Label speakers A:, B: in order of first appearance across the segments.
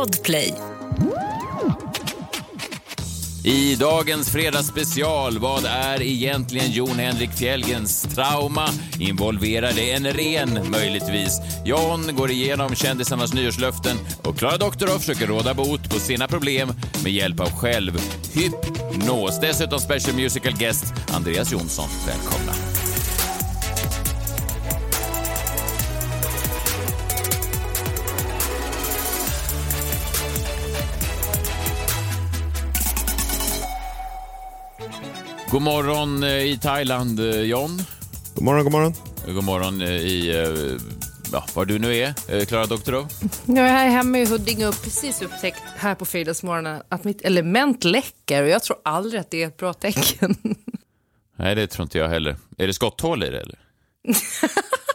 A: Podplay.
B: I dagens fredagsspecial, vad är egentligen Jon Henrik Fjällgrens trauma? Involverar det en ren, möjligtvis? Jon går igenom kändisarnas nyårslöften och Klara Doktorov försöker råda bot på sina problem med hjälp av självhypnos. Dessutom special musical guest Andreas Jonsson. Välkomna! God morgon eh, i Thailand, eh, John.
C: God morgon, god morgon.
B: God morgon eh, i, eh, ja, var du nu är, eh, Klara Doktorov.
D: Jag är här hemma i Huddinge och precis upptäckt här på fredagsmorgonen att mitt element läcker och jag tror aldrig att det är ett bra tecken.
B: Nej, det tror inte jag heller. Är det skotthål i det eller?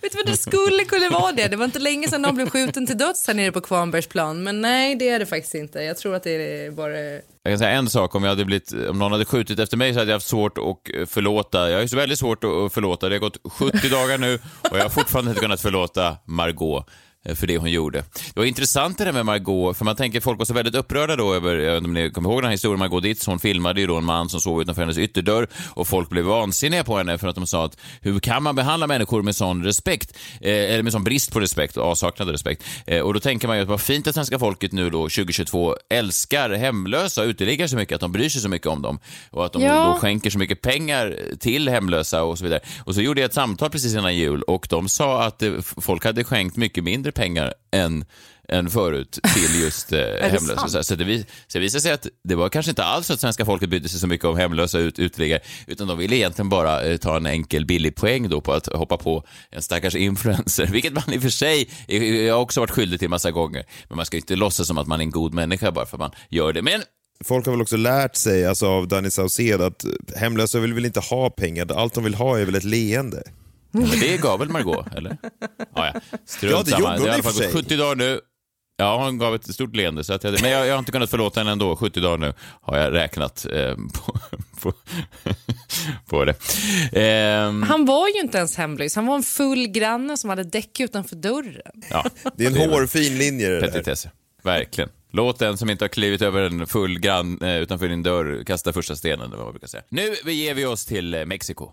D: Vet du vad, det skulle kunna vara det. Det var inte länge sedan någon blev skjuten till döds här nere på Kvarnbergsplan. Men nej, det är det faktiskt inte. Jag tror att det är bara...
B: Jag kan säga en sak, om, jag hade blivit, om någon hade skjutit efter mig så hade jag haft svårt att förlåta. Jag har ju så väldigt svårt att förlåta. Det har gått 70 dagar nu och jag har fortfarande inte kunnat förlåta Margot för det hon gjorde. Det var intressant det där med Margot, för man tänker folk var så väldigt upprörda då över, jag vet inte om ni kommer ihåg den här historien, Margot Ditz, hon filmade ju då en man som sov utanför hennes ytterdörr och folk blev vansinniga på henne för att de sa att hur kan man behandla människor med sån respekt, eh, eller med sån brist på respekt och avsaknad av respekt. Eh, och då tänker man ju att vad fint att svenska folket nu då 2022 älskar hemlösa och uteliggare så mycket, att de bryr sig så mycket om dem och att de
D: Ja.
B: då skänker så mycket pengar till hemlösa och så vidare. Och så gjorde jag ett samtal precis innan jul och de sa att eh, folk hade skänkt mycket mindre pengar än än förut till just eh, hemlösa. Så, så, det, vis- så det visade sig att det var kanske inte alls så att svenska folket brydde sig så mycket om hemlösa ut, uteliggare, utan de ville egentligen bara eh, ta en enkel billig poäng då på att hoppa på en stackars influencer, vilket man i och för sig, jag har också varit skyldig till massa gånger, men man ska inte låtsas som att man är en god människa bara för att man gör det. Men
C: Folk har väl också lärt sig alltså, av Danny Saucedo att hemlösa vill väl inte ha pengar, allt de vill ha är väl ett leende.
B: Men det gav väl Margot, eller? Ja, ja. Strunt
C: Ja, det
B: samma.
C: gjorde hon
B: Det har i
C: och
B: fall
C: för
B: gått
C: sig.
B: 70 dagar nu. Ja, hon gav ett stort leende. Så att jag, men jag, jag har inte kunnat förlåta henne ändå. 70 dagar nu har jag räknat eh, på, på, på det. Ehm,
D: Han var ju inte ens hemlös. Han var en full granne som hade däck utanför dörren.
B: ja,
C: Det är en
B: det är väl
C: hårfin linje det där.
B: Verkligen. Låt den som inte har klivit över en full grann eh, utanför din dörr kasta första stenen, eller vad man brukar säga. Nu ger vi oss till eh, Mexiko.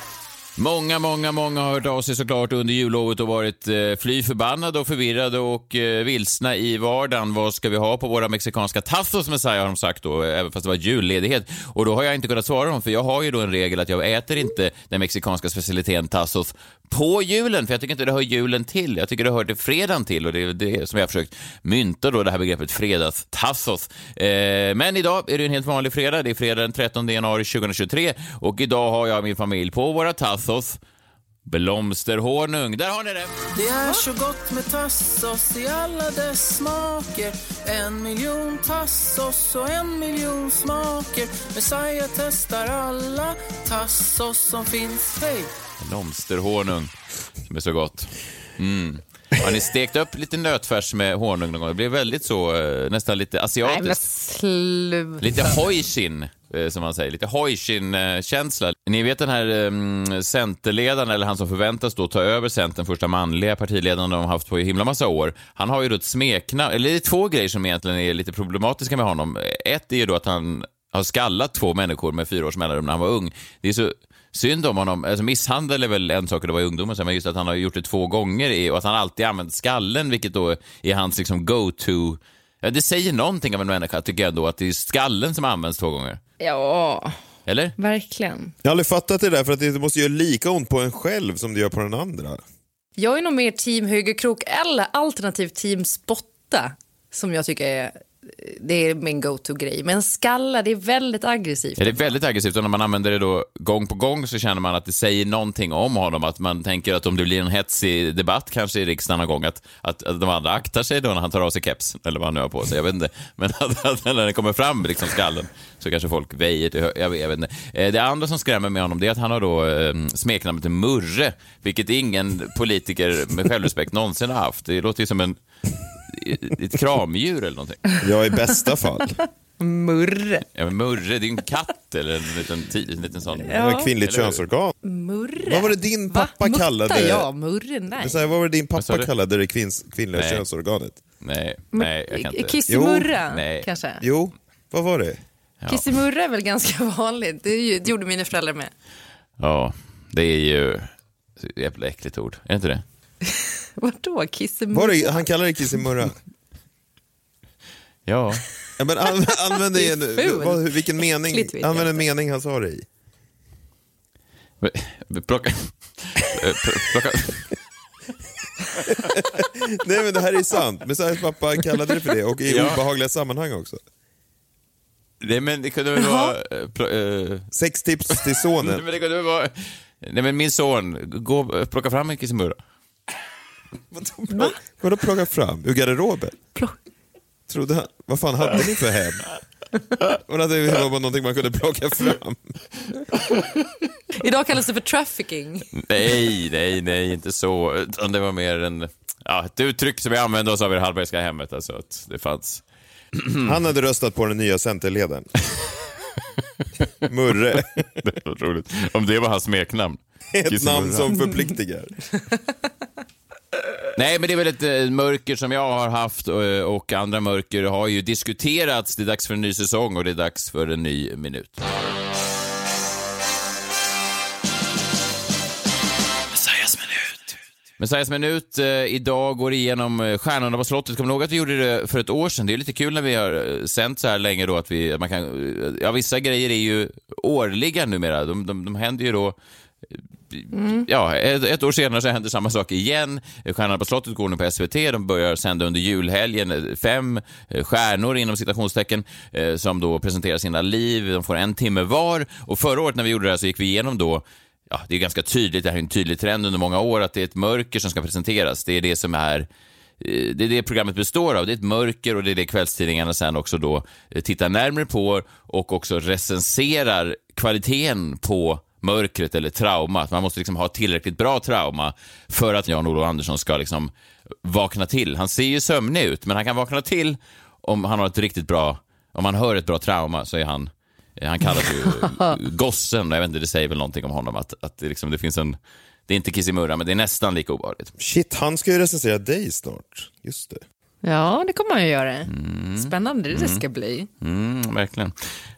B: Många, många, många har hört av sig såklart under jullovet och varit eh, fly förbannade och förvirrade och eh, vilsna i vardagen. Vad ska vi ha på våra mexikanska tacos, Messiah, har de sagt då, eh, även fast det var julledighet. Och då har jag inte kunnat svara dem, för jag har ju då en regel att jag äter inte den mexikanska specialiteten tacos på julen, för jag tycker inte det hör julen till. Jag tycker det hör till fredagen till och det är det som jag har försökt mynta då, det här begreppet fredagstacos. Eh, men idag är det en helt vanlig fredag. Det är fredag den 13 januari 2023 och idag har jag min familj på våra tacos blomsterhonung. Där har ni det!
E: Det är så gott med tassos i alla dess smaker En miljon tassos och en miljon smaker Messiah testar alla tassos som finns, hej!
B: Blomsterhonung, som är så gott. Mm. Har ni stekt upp lite nötfärs med honung någon gång? Det blir väldigt så, eh, nästan lite
D: Nej, men
B: asiatiskt.
D: sluta.
B: Lite hojshin, eh, Eh, som man säger. Lite Hojkin-känsla. Ni vet den här um, centerledaren, eller han som förväntas då ta över Centern, första manliga partiledaren de har haft på himla massa år. Han har ju då ett smeknamn, eller det är två grejer som egentligen är lite problematiska med honom. Ett är ju då att han har skallat två människor med fyra års mellanrum när han var ung. Det är så synd om honom. Alltså misshandel är väl en sak att det var i ungdomen, men just att han har gjort det två gånger och att han alltid använt skallen, vilket då är hans liksom go-to. Ja, det säger någonting av en människa, tycker jag då, att det är skallen som används två gånger.
D: Ja,
B: Eller?
D: verkligen.
C: Jag har aldrig fattat det där, för att det måste göra lika ont på en själv som det gör på den andra.
D: Jag är nog mer team högerkrok eller alternativt team spotta som jag tycker är det är min go-to-grej. Men skalla, det är väldigt aggressivt.
B: Ja, det är väldigt aggressivt och när man använder det då gång på gång så känner man att det säger någonting om honom. Att man tänker att om det blir en hetsig debatt kanske i riksdagen någon gång, att, att, att de andra aktar sig då när han tar av sig keps eller vad han nu har på sig. Jag vet inte. Men att, att när det kommer fram liksom skallen så kanske folk väjer till jag, vet- jag vet inte. Eh, det andra som skrämmer med honom det är att han har då eh, smeknamnet Murre, vilket ingen politiker med självrespekt någonsin har haft. Det låter ju som en, ett kramdjur eller någonting.
C: Ja, i bästa fall.
D: Murre.
B: Ja, men Murre, det är en katt eller en liten, en liten sån.
C: Var ett kvinnligt könsorgan.
D: Murre.
C: Vad var det din
D: Va?
C: pappa
D: Mutta,
C: kallade-
D: Ja, murre, nej.
C: Men så här, vad var det din pappa kallade det kvinns, kvinnliga
B: Nej.
C: könsorganet?
B: Nej, nej, jag kan inte.
D: Kissimurra, kanske?
B: Jo.
C: Vad var det?
D: Kissimurra är väl ganska vanligt. Det, ju, det gjorde mina föräldrar med.
B: Ja, det är ju ett jävla äckligt ord. Är det inte det?
D: Vadå kissimurra?
C: Var det han kallade det kissimurra?
B: Ja.
C: Ja, men an, använd det
D: fult.
C: Vad, vilken mening,
D: Äckligt
C: använd en mening han sa det i.
B: Plocka... Plocka...
C: Nej men det här är sant. Messiahs pappa kallade det för det och i
B: Ja.
C: obehagliga sammanhang också.
B: Nej, men det kunde väl vara... eh,
C: Sex tips till
B: Nej,
C: sonen.
B: men det kunde väl vara... Nej, men min son, gå, plocka fram en kissemurra.
C: Vadå plocka fram? Ur garderoben?
D: Plock-
C: Trodde han, vad fan hade ni för hem? Det var bara någonting man kunde plocka fram.
D: Idag kallas det för trafficking.
B: Nej, nej, nej, inte så. Utan det var mer en... Ja, ett uttryck som vi använde oss av i det Hallbergska hemmet. Alltså att det fanns...
C: Han hade röstat på den nya centerledaren. Murre.
B: Det var roligt. Om det var hans smeknamn.
C: Ett namn som förpliktigar.
B: Nej, men det är väl ett eh, mörker som jag har haft eh, och andra mörker har ju diskuterats. Det är dags för en ny säsong och det är dags för en ny minut. Messiahs minut. Eh, idag går igenom eh, Stjärnorna på slottet. Kommer du ihåg att vi gjorde det för ett år sedan? Det är lite kul när vi har sänt så här länge då att vi, man kan, ja vissa grejer är ju årliga numera. De, de, de händer ju då Mm. ja, ett, ett år senare så händer samma sak igen. Stjärnorna på slottet går nu på SVT. De börjar sända under julhelgen. Fem eh, stjärnor inom citationstecken eh, som då presenterar sina liv. De får en timme var. Och förra året när vi gjorde det här så gick vi igenom då Ja, det är ganska tydligt, det här är en tydlig trend under många år, att det är ett mörker som ska presenteras. Det är det som är eh, det är det programmet består av. Det är ett mörker och det är det kvällstidningarna sen också då eh, tittar närmare på och också recenserar kvaliteten på mörkret eller traumat. Man måste liksom ha tillräckligt bra trauma för att Jan-Olof Andersson ska liksom vakna till. Han ser ju sömnig ut, men han kan vakna till om han har ett riktigt bra, om han hör ett bra trauma så är han han kallas ju gossen, jag vet inte, det säger väl någonting om honom att, att det, liksom, det finns en, det är inte kissimurra, men det är nästan lika obehagligt.
C: Shit, han ska ju recensera dig snart. Just det.
D: Ja, det kommer man ju göra. Spännande det ska bli.
B: Mm, verkligen.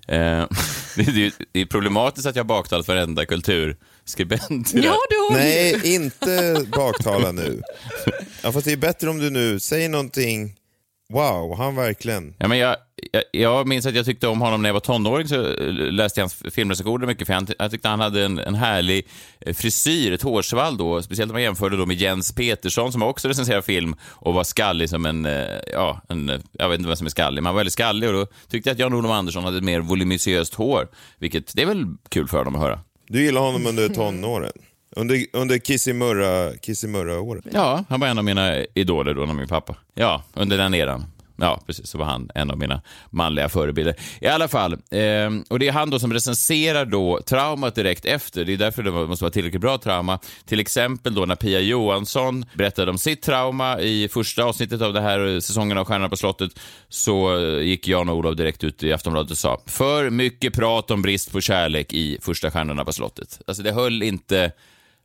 B: Eh, det, det, är problematiskt att jag har baktalat varenda kulturskribent.
D: Ja, du har.
C: Nej, inte baktala nu. Ja, fast det är bättre om du nu säger någonting. Wow, han verkligen.
B: Ja, men jag, jag, jag minns att jag tyckte om honom när jag var tonåring, så eh, läste jag hans filmrecensioner mycket, för han, jag tyckte han hade en, en härlig eh, frisyr, ett hårsvall då, speciellt om man jämförde då med Jens Petersson som också recenserar film och var skallig som en, eh, ja, en, jag vet inte vem som är skallig, men han var väldigt skallig och då tyckte jag att Jan-Olof Andersson hade ett mer volumöst hår, vilket det är väl kul för honom att höra.
C: Du gillar honom under tonåren. Under, under kissimurra, kissimurra-året.
B: Ja, han var en av mina idoler då, när min pappa. Ja, under den eran. Ja, precis, så var han en av mina manliga förebilder. I alla fall, eh, och det är han då som recenserar då traumat direkt efter. Det är därför det måste vara tillräckligt bra trauma. Till exempel då när Pia Johansson berättade om sitt trauma i första avsnittet av det här eh, säsongen av Stjärnorna på slottet, så eh, gick Jan och Olof direkt ut i Aftonbladet och sa för mycket prat om brist på kärlek i första Stjärnorna på slottet. Alltså det höll inte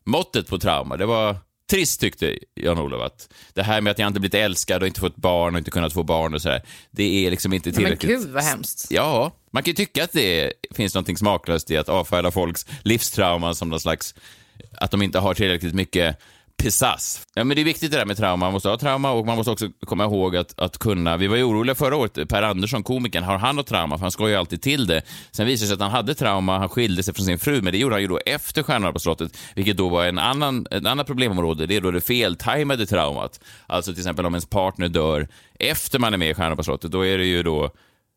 B: måttet på trauma. Det var trist tyckte Jan-Olof att det här med att jag inte blivit älskad och inte fått barn och inte kunnat få barn och sådär, det är liksom inte
D: Men
B: tillräckligt.
D: gud vad hemskt.
B: Ja, man kan ju tycka att det finns något smaklöst i att avfärda folks livstrauman som någon slags, att de inte har tillräckligt mycket Pissas. Ja, men det är viktigt det där med trauma. Man måste ha trauma och man måste också komma ihåg att, att kunna... Vi var ju oroliga förra året, Per Andersson, komikern, har han något trauma? För han skojar ju alltid till det. Sen visade det sig att han hade trauma, han skilde sig från sin fru, men det gjorde han ju då efter Stjärnorna på slottet, vilket då var en annan, ett annat problemområde. Det är då det feltajmade traumat. Alltså till exempel om ens partner dör efter man är med i Stjärnorna på slottet, då är det ju då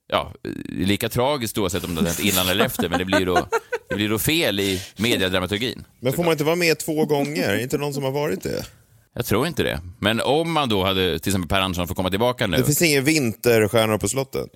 B: ja, lika tragiskt oavsett om det har hänt innan eller efter, men det blir då, det blir då fel i mediedramaturgin.
C: Men får man inte vara med två gånger? Är det inte någon som har varit det?
B: Jag tror inte det. Men om man då hade, till exempel Per Andersson får komma tillbaka nu.
C: Det finns ingen vinterstjärnor på slottet.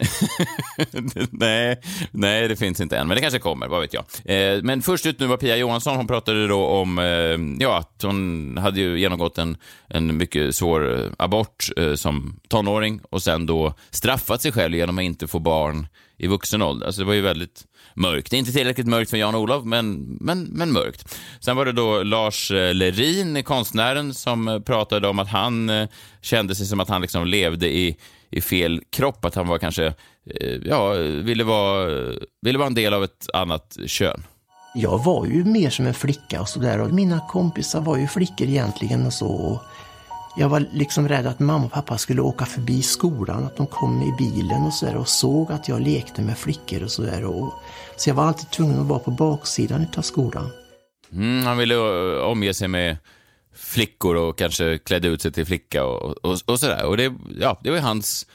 B: nej, nej, det finns inte än, men det kanske kommer, vad vet jag. Eh, men först ut nu var Pia Johansson, hon pratade då om eh, ja, att hon hade ju genomgått en, en mycket svår eh, abort eh, som tonåring och sen då straffat sig själv genom att inte få barn i vuxen ålder. Alltså det var ju väldigt mörkt. Inte tillräckligt mörkt för Jan-Olof, men, men, men mörkt. Sen var det då Lars eh, Lerin, konstnären, som eh, pratade om att han eh, kände sig som att han liksom levde i, i fel kropp, att han var kanske, ja, ville vara, ville vara en del av ett annat kön.
A: Jag var ju mer som en flicka och sådär och mina kompisar var ju flickor egentligen och så. Jag var liksom rädd att mamma och pappa skulle åka förbi skolan, att de kom i bilen och så där och såg att jag lekte med flickor och sådär. Så jag var alltid tvungen att vara på baksidan av skolan.
B: Mm, han ville uh, omge sig med flickor och kanske klädde ut sig till flicka och, och, och sådär. Och det, ja, det var hans,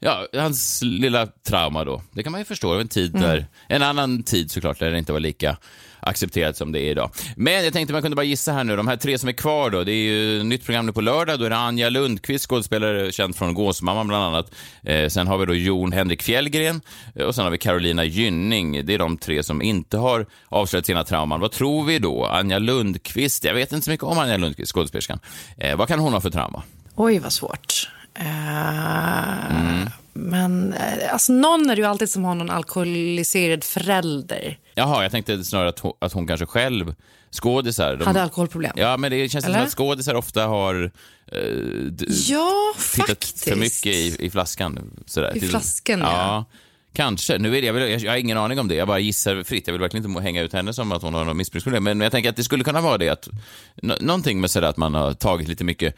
B: ja, hans lilla trauma då. Det kan man ju förstå. Det var en tid mm. där, en annan tid såklart, där det inte var lika accepterat som det är idag. Men jag tänkte man kunde bara gissa här nu, de här tre som är kvar då, det är ju nytt program nu på lördag, då är det Anja Lundqvist, skådespelare känd från Gåsmamman bland annat. Eh, sen har vi då Jon Henrik Fjällgren eh, och sen har vi Carolina Gynning. Det är de tre som inte har avslöjat sina trauman. Vad tror vi då? Anja Lundqvist, jag vet inte så mycket om Anja Lundqvist, skådespelerskan. Eh, vad kan hon ha för trauma?
D: Oj, vad svårt. Uh, mm. Men eh, alltså, någon är ju alltid som har någon alkoholiserad förälder.
B: Jaha, jag tänkte snarare att hon, att hon kanske själv, skådisar...
D: De, Hade alkoholproblem?
B: Ja, men det känns Eller? som att skådisar ofta har eh,
D: ja,
B: tittat
D: faktiskt.
B: för mycket i, i flaskan. Sådär.
D: I flaskan, ja. ja.
B: Kanske. Nu är det, jag, vill, jag, har ingen aning om det. Jag bara gissar fritt. Jag vill verkligen inte hänga ut henne som att hon har något missbruksproblem. Men jag tänker att det skulle kunna vara det att någonting med sådär att man har tagit lite mycket,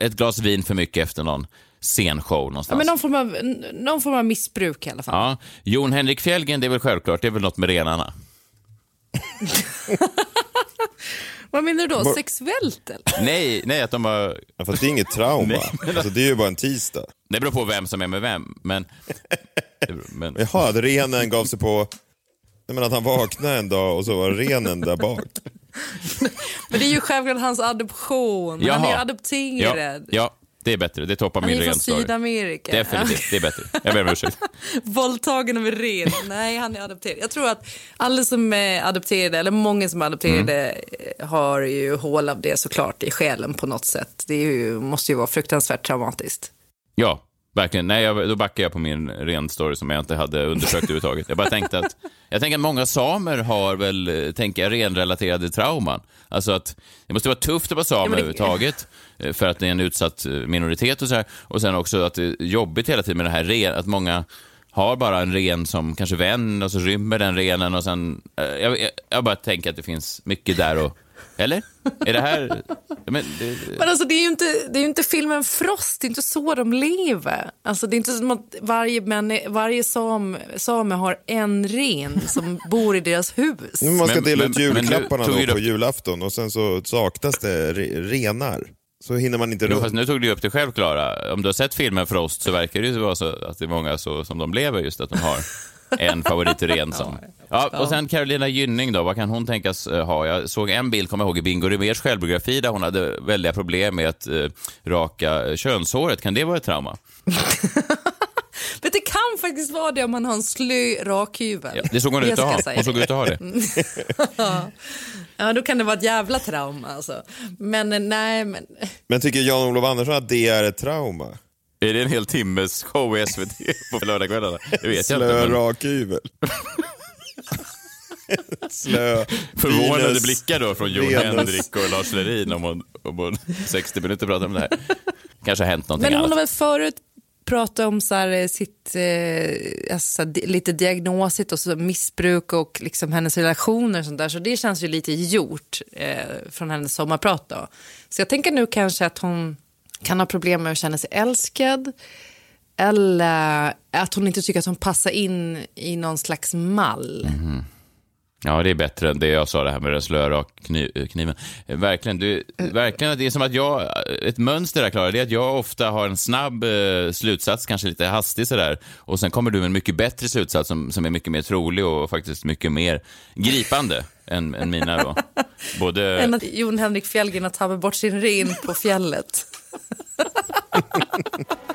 B: ett glas vin för mycket efter någon scenshow någonstans.
D: Ja, men någon form, av, någon form av missbruk i alla fall.
B: Ja. Jon Henrik Fjällgren, det är väl självklart. Det är väl något med renarna.
D: Vad menar du då? Sexuellt eller?
B: Nej, nej att de har...
C: Ja, fast det är inget trauma. alltså, det är ju bara en tisdag.
B: Det beror på vem som är med vem, men...
C: men... Jaha, att renen gav sig på... Jag menar att han vaknade en dag och så var renen där bak.
D: men det är ju självklart hans adoption. Jaha. Han är ju adopterad.
B: Ja, ja, det är bättre. Det toppar min renstory.
D: Han är från Sydamerika.
B: Definitivt, det är bättre. Jag ber om ursäkt.
D: Våldtagen av en ren. Nej, han är adopterad. Jag tror att alla som är adopterade, eller många som är adopterade, mm. har ju hål av det såklart i själen på något sätt. Det ju, måste ju vara fruktansvärt traumatiskt.
B: Ja, verkligen. Nej, jag, då backar jag på min renstory som jag inte hade undersökt överhuvudtaget. Jag bara tänkte att, jag tänker att många samer har väl, tänker jag, renrelaterade trauman. Alltså att det måste vara tufft att vara same ja, det... överhuvudtaget. Eh, för att det är en utsatt eh, minoritet och så här. Och sen också att det är jobbigt hela tiden med det här ren, att många har bara en ren som kanske vän och så rymmer den renen och sen... Eh, jag, jag, jag bara tänker att det finns mycket där och... Eller? Är det här...
D: Men, det... men alltså det är ju inte, det är inte filmen Frost, det är inte så de lever. Alltså det är inte som att varje, män, varje sam, same har en ren som bor i deras hus.
C: Man ska dela ut julklapparna men, då på julafton och sen så saknas det renar. Så hinner man inte
B: runt. Fast nu tog du upp det själv, Klara. Om du har sett filmen Frost så verkar det ju vara så att det är många så, som de lever, just att de har en favoritren som... Ja, och sen Carolina Gynning då, vad kan hon tänkas eh, ha? Jag såg en bild, kommer jag ihåg, i Bingo Rimérs självbiografi där hon hade väldiga problem med att uh, raka könshåret. Kan det vara ett trauma?
D: Men det kan faktiskt vara det om man har en slö rakhyvel.
B: Ja, det såg hon ut att ha. Hon såg ut att ha det.
D: ja, då kan det vara ett jävla trauma alltså. Men eh, nej, men...
C: Men tycker Jan-Olof Andersson att det är ett trauma?
B: Är det en hel timmes show i SVT på lördagskvällarna? Det vet
C: Slö
B: jag inte.
C: Men... rakhyvel. Slö.
B: Förvånade Venus, blickar då från Jon Henrik och Lars Lerin om hon, om hon 60 minuter pratar om det här. Kanske har hänt någonting
D: Men hon
B: annat.
D: har väl förut pratat om så här, eh, sitt eh, alltså, lite diagnosigt och så missbruk och liksom hennes relationer och sånt där. Så det känns ju lite gjort eh, från hennes sommarprat då. Så jag tänker nu kanske att hon kan ha problem med att känna sig älskad. Eller att hon inte tycker att hon passar in i någon slags mall.
B: Mm. Ja, det är bättre än det jag sa, det här med den slöa kniven. Verkligen, du, verkligen, det är som att jag, ett mönster där Klara, det är att jag ofta har en snabb eh, slutsats, kanske lite hastig sådär, och sen kommer du med en mycket bättre slutsats som, som är mycket mer trolig och faktiskt mycket mer gripande än, än mina då.
D: Både... Än att Jon Henrik Fjällgren har tappat bort sin ren på fjället.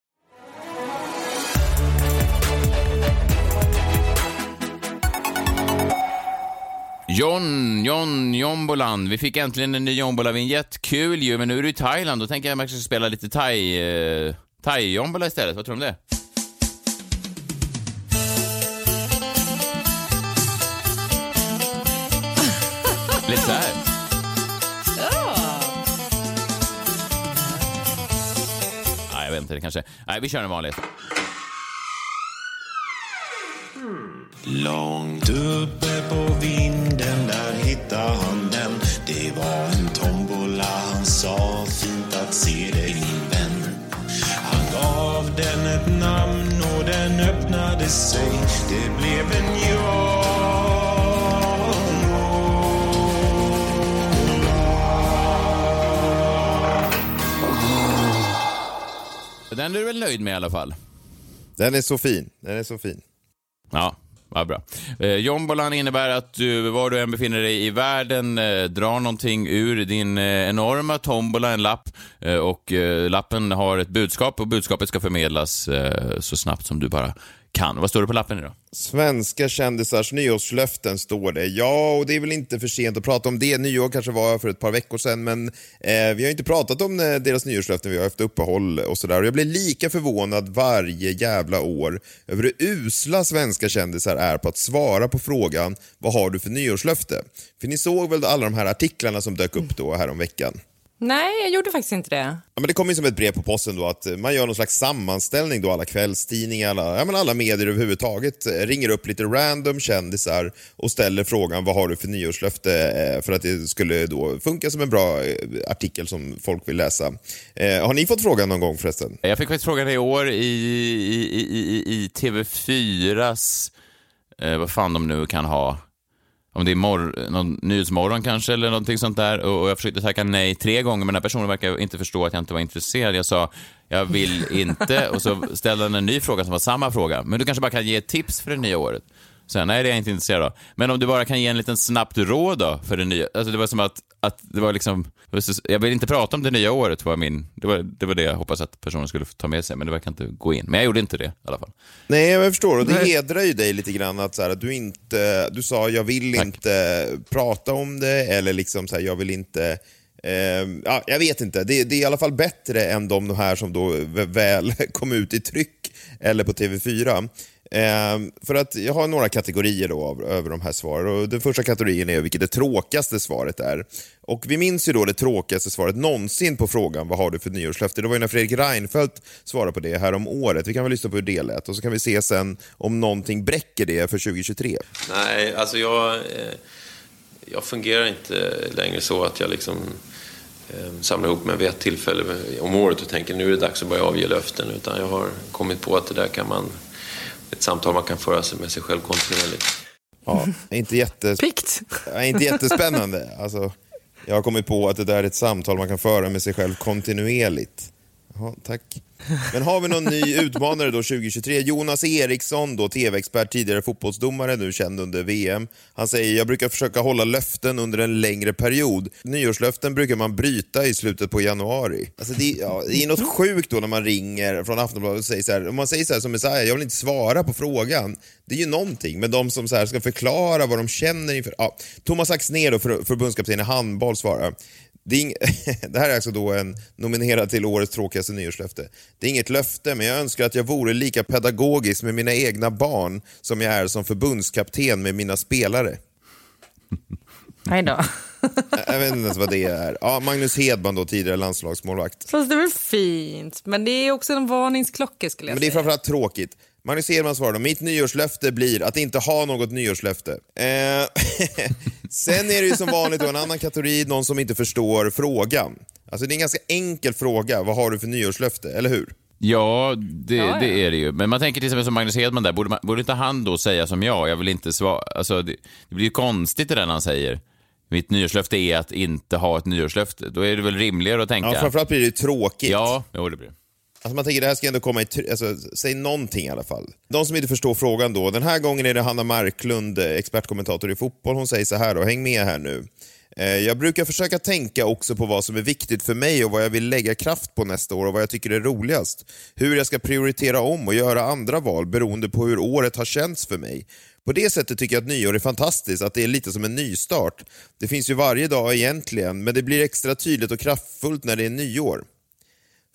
B: John, John, Jombolan. Vi fick äntligen en ny Jombola-vinjett. Kul ju, men nu är du i Thailand. Då tänker jag att man ska spela lite thai, eh, thai-jombola istället. Vad tror du om det? lite så här. Nej, jag vet inte. Det kanske... Nej, vi kör en vanlig.
F: Långt uppe på vinden där hittade han den Det var en tombola, han sa fint att se dig min vän Han gav den ett namn och den öppnade sig Det blev en
B: Den är du väl nöjd med i alla fall?
C: Den är så fin. Den är så fin.
B: Ja, Ja, bra. Eh, Jombolan innebär att du, var du än befinner dig i världen, eh, drar någonting ur din eh, enorma tombola, en lapp, eh, och eh, lappen har ett budskap och budskapet ska förmedlas eh, så snabbt som du bara kan. Vad står det på lappen idag?
C: Svenska kändisars nyårslöften står det. Ja, och det är väl inte för sent att prata om det. Nyår kanske var för ett par veckor sedan, men eh, vi har inte pratat om eh, deras nyårslöften. Vi har haft uppehåll och sådär. Jag blir lika förvånad varje jävla år över hur usla svenska kändisar är på att svara på frågan vad har du för nyårslöfte? För ni såg väl alla de här artiklarna som dök upp då här om veckan?
D: Nej, jag gjorde faktiskt inte det.
C: Ja, men det kom ju som ett brev på posten då att man gör någon slags sammanställning då alla kvällstidningar, alla, ja, men alla medier överhuvudtaget eh, ringer upp lite random kändisar och ställer frågan vad har du för nyårslöfte eh, för att det skulle då funka som en bra eh, artikel som folk vill läsa. Eh, har ni fått frågan någon gång förresten?
B: Jag fick faktiskt frågan i år i, i, i, i, i TV4s, eh, vad fan de nu kan ha, om det är mor- någon Nyhetsmorgon kanske eller någonting sånt där och, och jag försökte tacka nej tre gånger men den här personen verkar inte förstå att jag inte var intresserad. Jag sa jag vill inte och så ställde han en ny fråga som var samma fråga. Men du kanske bara kan ge ett tips för det nya året? Så jag, nej, det är jag inte intresserad av. Men om du bara kan ge en liten snabbt råd då för det nya. Alltså det var som att, att det var liksom, jag vill inte prata om det nya året var min, det var, det var det jag hoppas att personen skulle ta med sig, men det verkar inte gå in. Men jag gjorde inte det i alla fall.
C: Nej, jag förstår. Och det
B: Nej.
C: hedrar ju dig lite grann att, så här, att du inte... Du sa jag vill inte prata om det, eller liksom så här, jag vill inte... Eh, ja, jag vet inte. Det, det är i alla fall bättre än de, här som då väl kom ut i tryck eller på TV4. Eh, för att jag har några kategorier då av, över de här svaren. Och den första kategorin är vilket det tråkigaste svaret är. Och vi minns ju då det tråkigaste svaret någonsin på frågan vad har du för nyårslöfte? Det var ju när Fredrik Reinfeldt svarade på det här om året. Vi kan väl lyssna på hur det lät och så kan vi se sen om någonting bräcker det för 2023.
G: Nej, alltså jag, eh, jag fungerar inte längre så att jag liksom ehm, samlar ihop mig vid ett tillfälle om året och tänker nu är det dags att börja avge löften. Utan jag har kommit på att det där kan man, ett samtal man kan föra sig med sig själv kontinuerligt.
C: Ja, inte, jättes... Ja, inte jättespännande. Alltså, jag har kommit på att det där är ett samtal man kan föra med sig själv kontinuerligt. Jaha, tack. Men har vi någon ny utmanare då 2023? Jonas Eriksson, då tv-expert, tidigare fotbollsdomare, nu känd under VM. Han säger jag brukar försöka hålla löften under en längre period. Nyårslöften brukar man bryta i slutet på januari. Alltså det, är- ja, det är något sjukt då när man ringer från Aftonbladet och säger så här, om man säger så här som Messiah, jag vill inte svara på frågan. Det är ju någonting, men de som så här ska förklara vad de känner inför... Ja. Thomas Axnér, då, för, förbundskapten i handboll, svarar det, ing... det här är alltså då en nominerad till årets tråkigaste nyårslöfte. Det är inget löfte, men jag önskar att jag vore lika pedagogisk med mina egna barn som jag är som förbundskapten med mina spelare.
D: Nej då.
C: Jag vet inte ens vad det är. Ja, Magnus Hedman, då, tidigare landslagsmålvakt.
D: Fast det är väl fint. Men det är också en varningsklocka skulle jag
C: Men det är framförallt tråkigt. Magnus Hedman svarar då, mitt nyårslöfte blir att inte ha något nyårslöfte. Eh, sen är det ju som vanligt då en annan kategori, någon som inte förstår frågan. Alltså det är en ganska enkel fråga, vad har du för nyårslöfte, eller hur?
B: Ja, det,
D: Ja, ja.
B: det är det ju. Men man tänker till exempel som Magnus Hedman där, borde, man, borde inte han då säga som jag, jag vill inte svara, alltså det, det blir ju konstigt det där han säger, mitt nyårslöfte är att inte ha ett nyårslöfte. Då är det väl rimligare att tänka...
C: Ja, framförallt blir det ju tråkigt.
B: Ja, jo, det blir det.
C: Alltså man tänker det här ska ändå komma i... Alltså, säg någonting i alla fall. De som inte förstår frågan då. Den här gången är det Hanna Marklund, eh, expertkommentator i fotboll. Hon säger så här då, häng med här nu. Eh, jag brukar försöka tänka också på vad som är viktigt för mig och vad jag vill lägga kraft på nästa år och vad jag tycker är roligast. Hur jag ska prioritera om och göra andra val beroende på hur året har känts för mig. På det sättet tycker jag att nyår är fantastiskt, att det är lite som en nystart. Det finns ju varje dag egentligen, men det blir extra tydligt och kraftfullt när det är nyår.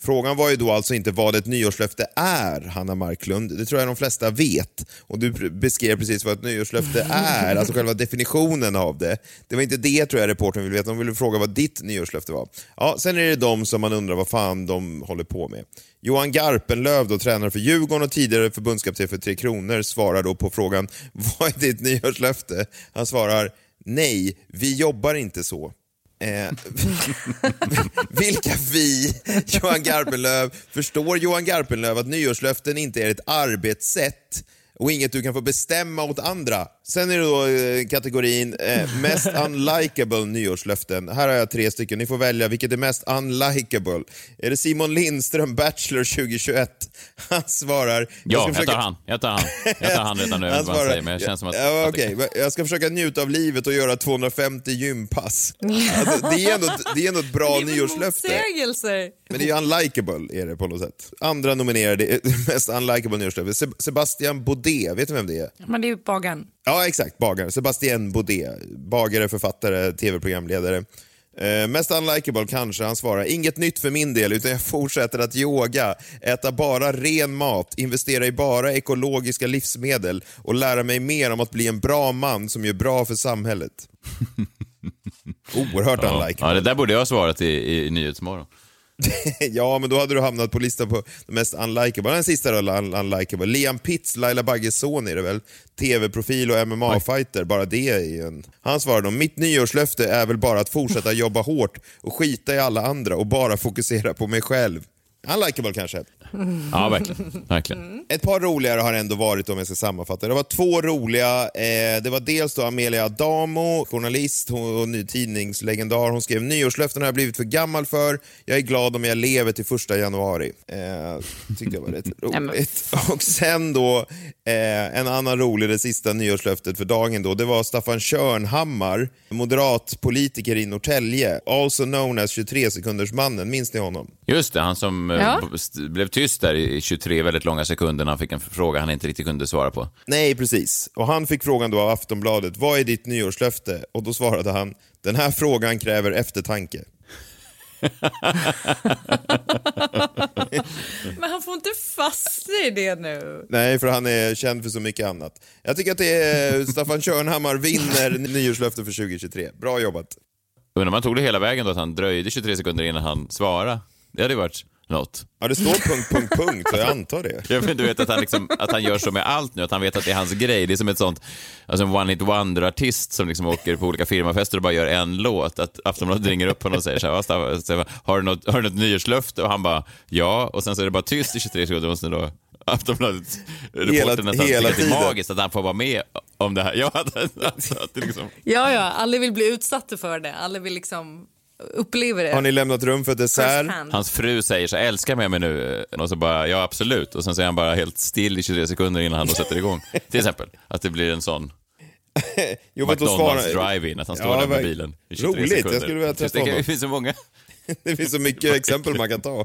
C: Frågan var ju då alltså inte vad ett nyårslöfte är, Hanna Marklund. Det tror jag de flesta vet. Och du beskrev precis vad ett nyårslöfte är, alltså själva definitionen av det. Det var inte det tror jag reportern ville veta, de ville fråga vad ditt nyårslöfte var. Ja, sen är det de som man undrar vad fan de håller på med. Johan Garpenlöv, då, tränare för Djurgården och tidigare förbundskapten för Tre Kronor, svarar då på frågan vad är ditt nyårslöfte? Han svarar nej, vi jobbar inte så. Eh, vilka vi, Johan Garpenlöv, förstår Johan Garpenlöv att nyårslöften inte är ett arbetssätt och inget du kan få bestämma åt andra. Sen är det då eh, kategorin eh, mest unlikable nyårslöften. Här har jag tre stycken, ni får välja vilket är mest unlikable. Är det Simon Lindström, Bachelor 2021? Han svarar...
B: Ja,
C: ska
B: jag,
C: försöka-
B: tar han. Jag tar han. Jag tar han redan nu,
C: Han svarar-
B: säger, men jag känns som att...
C: Ja, okej. Jag ska försöka njuta av livet och göra 250 gympass. Alltså, det, är ändå, det är ändå ett bra nyårslöfte.
D: Motsägelser.
C: Men det är ju unlikable är det på något sätt. Andra nominerade mest unlikable nyårslöfte. Se- Sebastian Baudet, vet du vem det är?
D: Men det är ju bagaren.
C: Ja, exakt. Bagare. Sebastian Baudet. Bagare, författare, tv-programledare. Eh, mest unlikable kanske, han svarar. Inget nytt för min del, utan jag fortsätter att yoga, äta bara ren mat, investera i bara ekologiska livsmedel och lära mig mer om att bli en bra man som gör bra för samhället. Oerhört
B: Ja,
C: unlikable.
B: ja, det där borde jag ha svarat i, i, i Nyhetsmorgon.
C: ja, men då hade du hamnat på listan på de mest unlikable. Den sista då, un unlikable. Liam Pitts, Laila Bagges son är det väl? TV-profil och MMA-fighter, bara det är ju en... Han svarade om mitt nyårslöfte är väl bara att fortsätta jobba hårt och skita i alla andra och bara fokusera på mig själv. Unlikable kanske.
B: Ja, verkligen. verkligen.
C: Ett par roligare har ändå varit om jag ska sammanfatta. Det var två roliga. Eh, det var dels då Amelia Adamo, journalist och ny tidningslegendar. Hon skrev nyårslöften har jag blivit för gammal för. Jag är glad om jag lever till första januari. Eh, tyckte jag var rätt roligt. Och sen då eh, en annan rolig, det sista nyårslöftet för dagen då. Det var Staffan Körnhammar, moderat politiker i Norrtälje. Also known as 23 sekundersmannen. Minns ni honom?
B: Just det, han som eh,
C: Ja.
B: blev tyst där i 23 väldigt långa sekunder när han fick en fråga han inte riktigt kunde svara på.
C: Nej, precis. Och han fick frågan då av Aftonbladet, vad är ditt nyårslöfte? Och då svarade han, den här frågan kräver eftertanke.
D: Men han får inte fastna i det nu.
C: Nej, för han är känd för så mycket annat. Jag tycker att det är Staffan Körnhammar vinner nyårslöfte för 2023. Bra jobbat.
B: Undrar om han tog det hela vägen då, att han dröjde 23 sekunder innan han svarade. Det hade varit något.
C: Ja, det står punkt, punkt, punkt, så jag antar det.
B: Ja, men du vet att han, liksom, att han gör så med allt nu, att han vet att det är hans grej. Det är som ett sånt, alltså en one-hit wonder-artist som liksom åker på olika firmafester och bara gör en låt. Att Aftonbladet ringer upp honom och säger så här, "Ja, Staffan, Staffan, har, du något, har du något nyårslöfte? Och han bara, ja. Och sen så är det bara tyst i 23 sekunder och sen då Aftonbladet, reportern nästan
C: hela
B: tycker att det är magiskt att han får vara med om det här. Ja, att, att, att det liksom...
D: Ja, ja, alla vill bli utsatta för det. Alla vill liksom uppleva det.
C: Har ni lämnat rum för dessert?
B: Hans fru säger så här, älska med mig nu. Och så bara, ja absolut. Och sen så är han bara helt still i 23 sekunder innan han då sätter igång. Till exempel, att det blir en sån
C: Jo,
B: McDonalds drive-in, att han står
C: Ja,
B: där med bilen i 23
C: Roligt,
B: sekunder.
C: jag skulle vilja
B: det,
C: honom.
B: Det finns så många.
C: Det finns så mycket exempel man kan ta.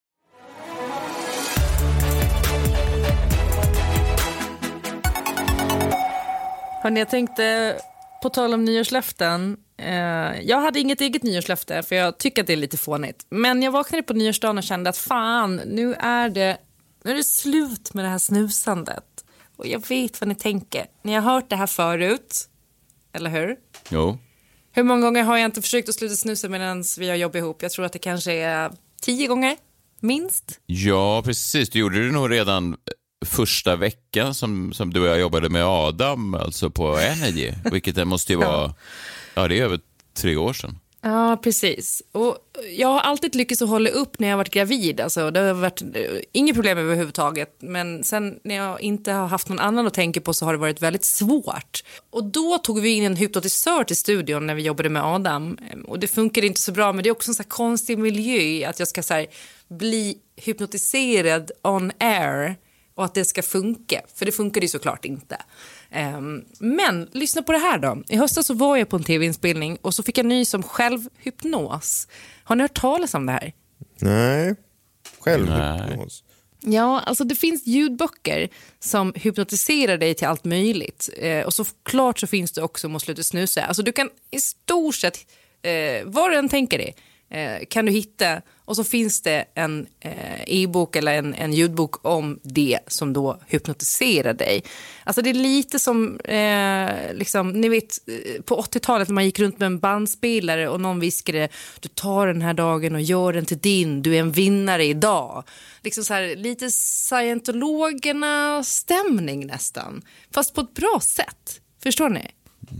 D: Hörrni, jag tänkte, på tal om nyårslöften. Eh, jag hade inget eget nyårslöfte, för jag tycker att det är lite fånigt. Men jag vaknade på nyårsdagen och kände att fan, nu är det nu är det slut med det här snusandet. Och jag vet vad ni tänker. Ni har hört det här förut, eller hur?
B: Jo.
D: Hur många gånger har jag inte försökt att sluta snusa medan vi har jobb ihop? Jag tror att det kanske är tio gånger, minst.
B: Ja, precis. Du gjorde det nog redan första veckan som, som du och jag jobbade med Adam, alltså på Energy, vilket det måste ju vara, ja det är över tre år sedan.
D: Ja, precis. Och jag har alltid lyckats att hålla upp när jag varit gravid. Alltså, det har varit eh, inget problem överhuvudtaget. Men sen när jag inte har haft någon annan att tänka på så har det varit väldigt svårt. Och då tog vi in en hypnotisör till studion när vi jobbade med Adam. Och det funkade inte så bra, men det är också en så konstig miljö att jag ska så bli hypnotiserad on air och att det ska funka. För det funkade ju såklart inte. Um, men lyssna på det här då. I höstas så var jag på en tv-inspelning och så fick jag nys om självhypnos. Har ni hört talas om det här?
C: Nej, självhypnos.
D: Ja, alltså det finns ljudböcker som hypnotiserar dig till allt möjligt. Eh, och såklart så finns det också om att sluta snusa. Alltså du kan i stort sett, eh, vad du än tänker dig, eh, kan du hitta och så finns det en eh, e-bok eller en, en ljudbok om det som då hypnotiserar dig. Alltså det är lite som, eh, liksom, ni vet eh, på 80-talet när man gick runt med en bandspelare och någon viskade du tar den här dagen och gör den till din, du är en vinnare idag. Liksom så här, lite scientologerna-stämning nästan, fast på ett bra sätt. Förstår ni?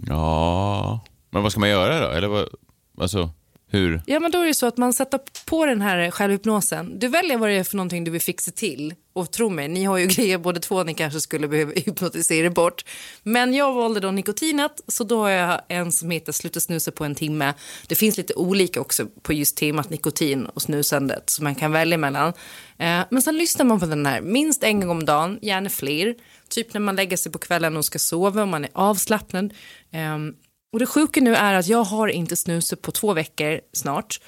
B: Ja, men vad ska man göra då? Eller vad, alltså... Hur?
D: Ja, men då är det så att man sätter på den här självhypnosen. Du väljer vad det är för någonting du vill fixa till. Och tro mig, ni har ju grejer båda två ni kanske skulle behöva hypnotisera bort. Men jag valde då nikotinet, så då har jag en som heter Sluta snusa på en timme. Det finns lite olika också på just temat nikotin och snusandet som man kan välja mellan. Eh, men sen lyssnar man på den här minst en gång om dagen, gärna fler. Typ när man lägger sig på kvällen och ska sova och man är avslappnad. Ehm, och det sjuka nu är att jag har inte snusat på två veckor snart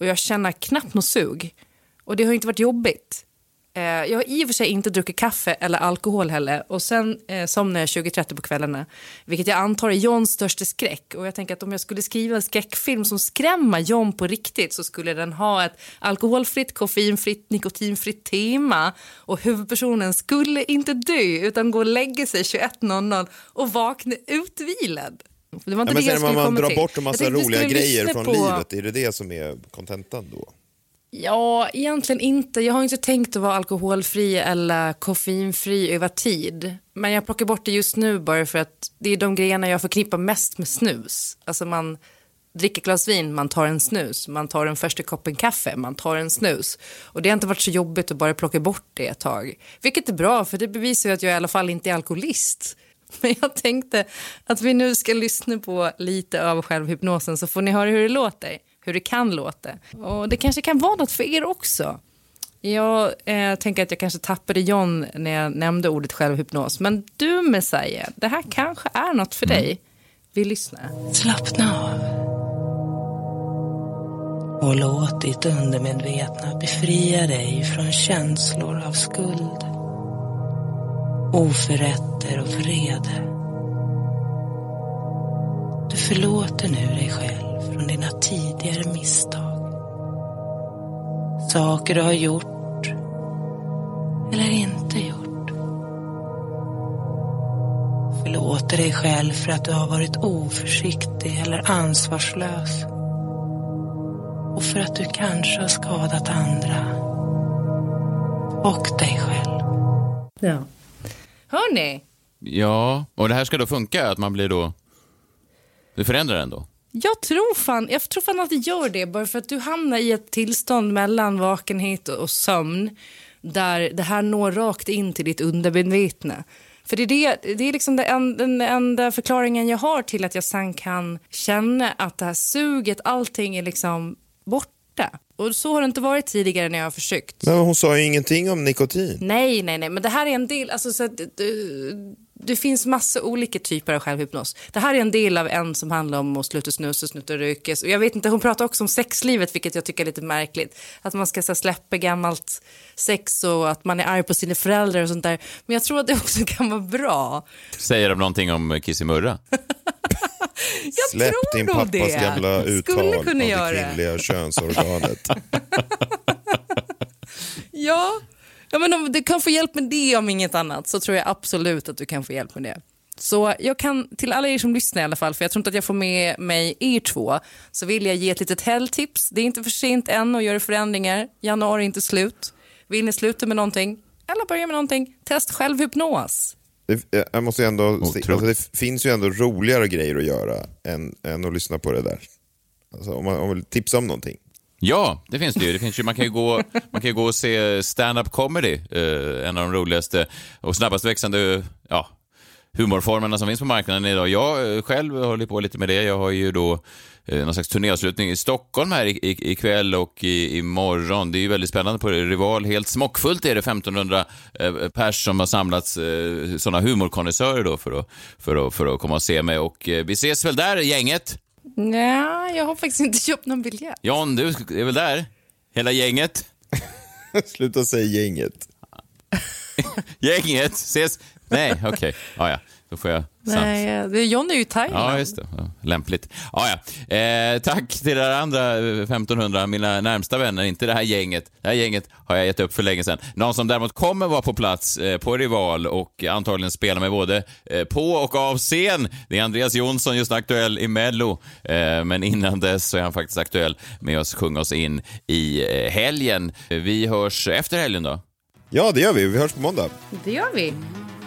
D: och jag känner knappt något sug. Och det har inte varit jobbigt. Eh, jag har i och för sig inte druckit kaffe eller alkohol heller och sen eh, somnar jag 20.30 på kvällarna. Vilket jag antar är Johns största skräck. Och jag tänker att om jag skulle skriva en skräckfilm som skrämmer John på riktigt så skulle den ha ett alkoholfritt, koffeinfritt, nikotinfritt tema. Och huvudpersonen skulle inte dö utan gå och lägga sig 21.00 och vakna utvilad. Det var inte
C: ja, men
D: det jag skulle
C: man
D: komma
C: drar
D: till.
C: bort en massa roliga grejer från
D: på-
C: livet, är det det som är kontentan då?
D: Ja, egentligen inte. Jag har inte tänkt att vara alkoholfri eller koffeinfri över tid. Men jag plockar bort det just nu bara för att det är de grejerna jag förknippar mest med snus. Alltså man dricker glas vin, man tar en snus. Man tar en första koppen kaffe, man tar en snus. Och det har inte varit så jobbigt att bara plocka bort det ett tag. Vilket är bra, för det bevisar ju att jag i alla fall inte är alkoholist. Men jag tänkte att vi nu ska lyssna på lite av självhypnosen så får ni höra hur det låter, hur det kan låta. Och det kanske kan vara något för er också. Jag eh, tänker att jag kanske tappade John när jag nämnde ordet självhypnos. Men du Messiah, det här kanske är något för dig. Vi lyssnar.
H: Slappna av. Och låt ditt undermedvetna befria dig från känslor av skuld, oförrätter och vrede. Du förlåter nu dig själv från dina tidigare misstag. Saker du har gjort eller inte gjort. Förlåter dig själv för att du har varit oförsiktig eller ansvarslös. Och för att du kanske har skadat andra. Och dig själv.
D: Ja. Hörni,
B: Ja, och det här ska då funka, att man blir då... Det förändrar ändå?
D: jag tror, fan, jag tror fan att det gör det. Bara för att du hamnar i ett tillstånd mellan vakenhet och sömn. Där det här når rakt in till ditt undermedvetna. För det är, det, det är liksom det en, den enda förklaringen jag har till att jag sen kan känna att det här suget, allting är liksom borta. Och så har det inte varit tidigare när jag har försökt.
C: Men hon sa ju ingenting om nikotin.
D: Nej, nej, nej, men det här är en del, alltså så att det, det finns massa olika typer av självhypnos. Det här är en del av en som handlar om att sluta snusa, sluta röka. Och jag vet inte, hon pratar också om sexlivet, vilket jag tycker är lite märkligt. Att man ska så här, släppa gammalt sex och att man är arg på sina föräldrar och sånt där. Men jag tror att det också kan vara bra.
B: Säger de någonting om Kissimurra?
D: Jag
C: Släpp
D: tror
C: din pappas
D: det.
C: gamla
D: Skulle
C: uttal
D: kunna
C: av
D: göra.
C: det kvinnliga könsorganet.
D: Ja, Ja, men om du kan få hjälp med det om inget annat så tror jag absolut att du kan få hjälp med det. Så jag kan, till alla er som lyssnar i alla fall, för jag tror inte att jag får med mig er två, så vill jag ge ett litet helgtips. Det är inte för sent än att göra förändringar. Januari är inte slut. Vill ni sluta med någonting, eller börja med någonting, test självhypnos.
C: Det, jag måste ändå se, alltså det finns ju ändå roligare grejer att göra än, än att lyssna på det där. Alltså om man, om man vill tipsa om någonting.
B: Ja, det finns det ju. Det finns ju man, kan ju gå, man kan gå och se stand-up comedy, eh, en av de roligaste och snabbast växande ja, humorformerna som finns på marknaden idag. Jag eh, själv håller på lite med det. Jag har ju då eh, någon slags turnéavslutning i Stockholm här ikväll och i, imorgon. Det är ju väldigt spännande på Rival. Helt smockfullt är det 1500 eh, pers som har samlats, eh, sådana humorkonnässörer då för att, för, att, för att komma och se mig. Och eh, vi ses väl där, gänget?
D: Nej, jag har faktiskt inte köpt någon biljett.
B: John, du är väl där? Hela gänget?
C: Sluta säga gänget.
B: gänget, ses... Nej, okej. Okay. Ah, ja. Då får jag
D: Nej, det, John är ju i Thailand.
B: Ja, just det. Ja, lämpligt. Ah, ja. Eh, tack till er andra 1500, eh, mina närmsta vänner, inte det här gänget. Det här gänget har jag gett upp för länge sedan. Någon som däremot kommer vara på plats eh, på Rival och antagligen spela med både eh, på och av scen, det är Andreas Jonsson, just aktuell i Mello. Eh, men innan dess så är han faktiskt aktuell med oss sjunga oss in i helgen. Vi hörs efter helgen då.
C: Ja, det gör vi. Vi hörs på måndag.
D: Det gör vi.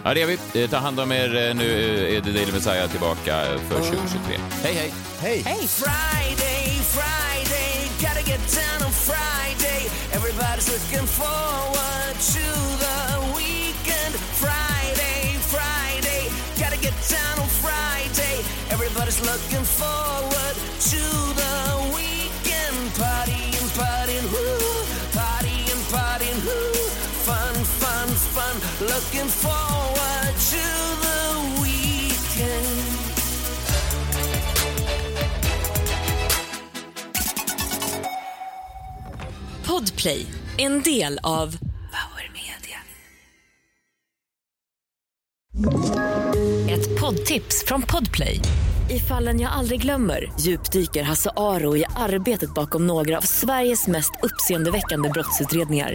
B: Ja, det gör vi. Ta hand om er. Nu är The Daily Messiah tillbaka för 2023. Hej, hej!
C: Hej!
D: Hej!
E: Friday, Friday, gotta get down on Friday. Everybody's looking forward to the weekend. Friday, Friday, gotta get down on Friday. Everybody's looking forward to the Looking forward to the weekend.
I: Podplay, en del av Power Media. Ett poddtips från Podplay. I fallen jag aldrig glömmer djupdyker Hasse Aro i arbetet bakom några av Sveriges mest uppseendeväckande brottsutredningar.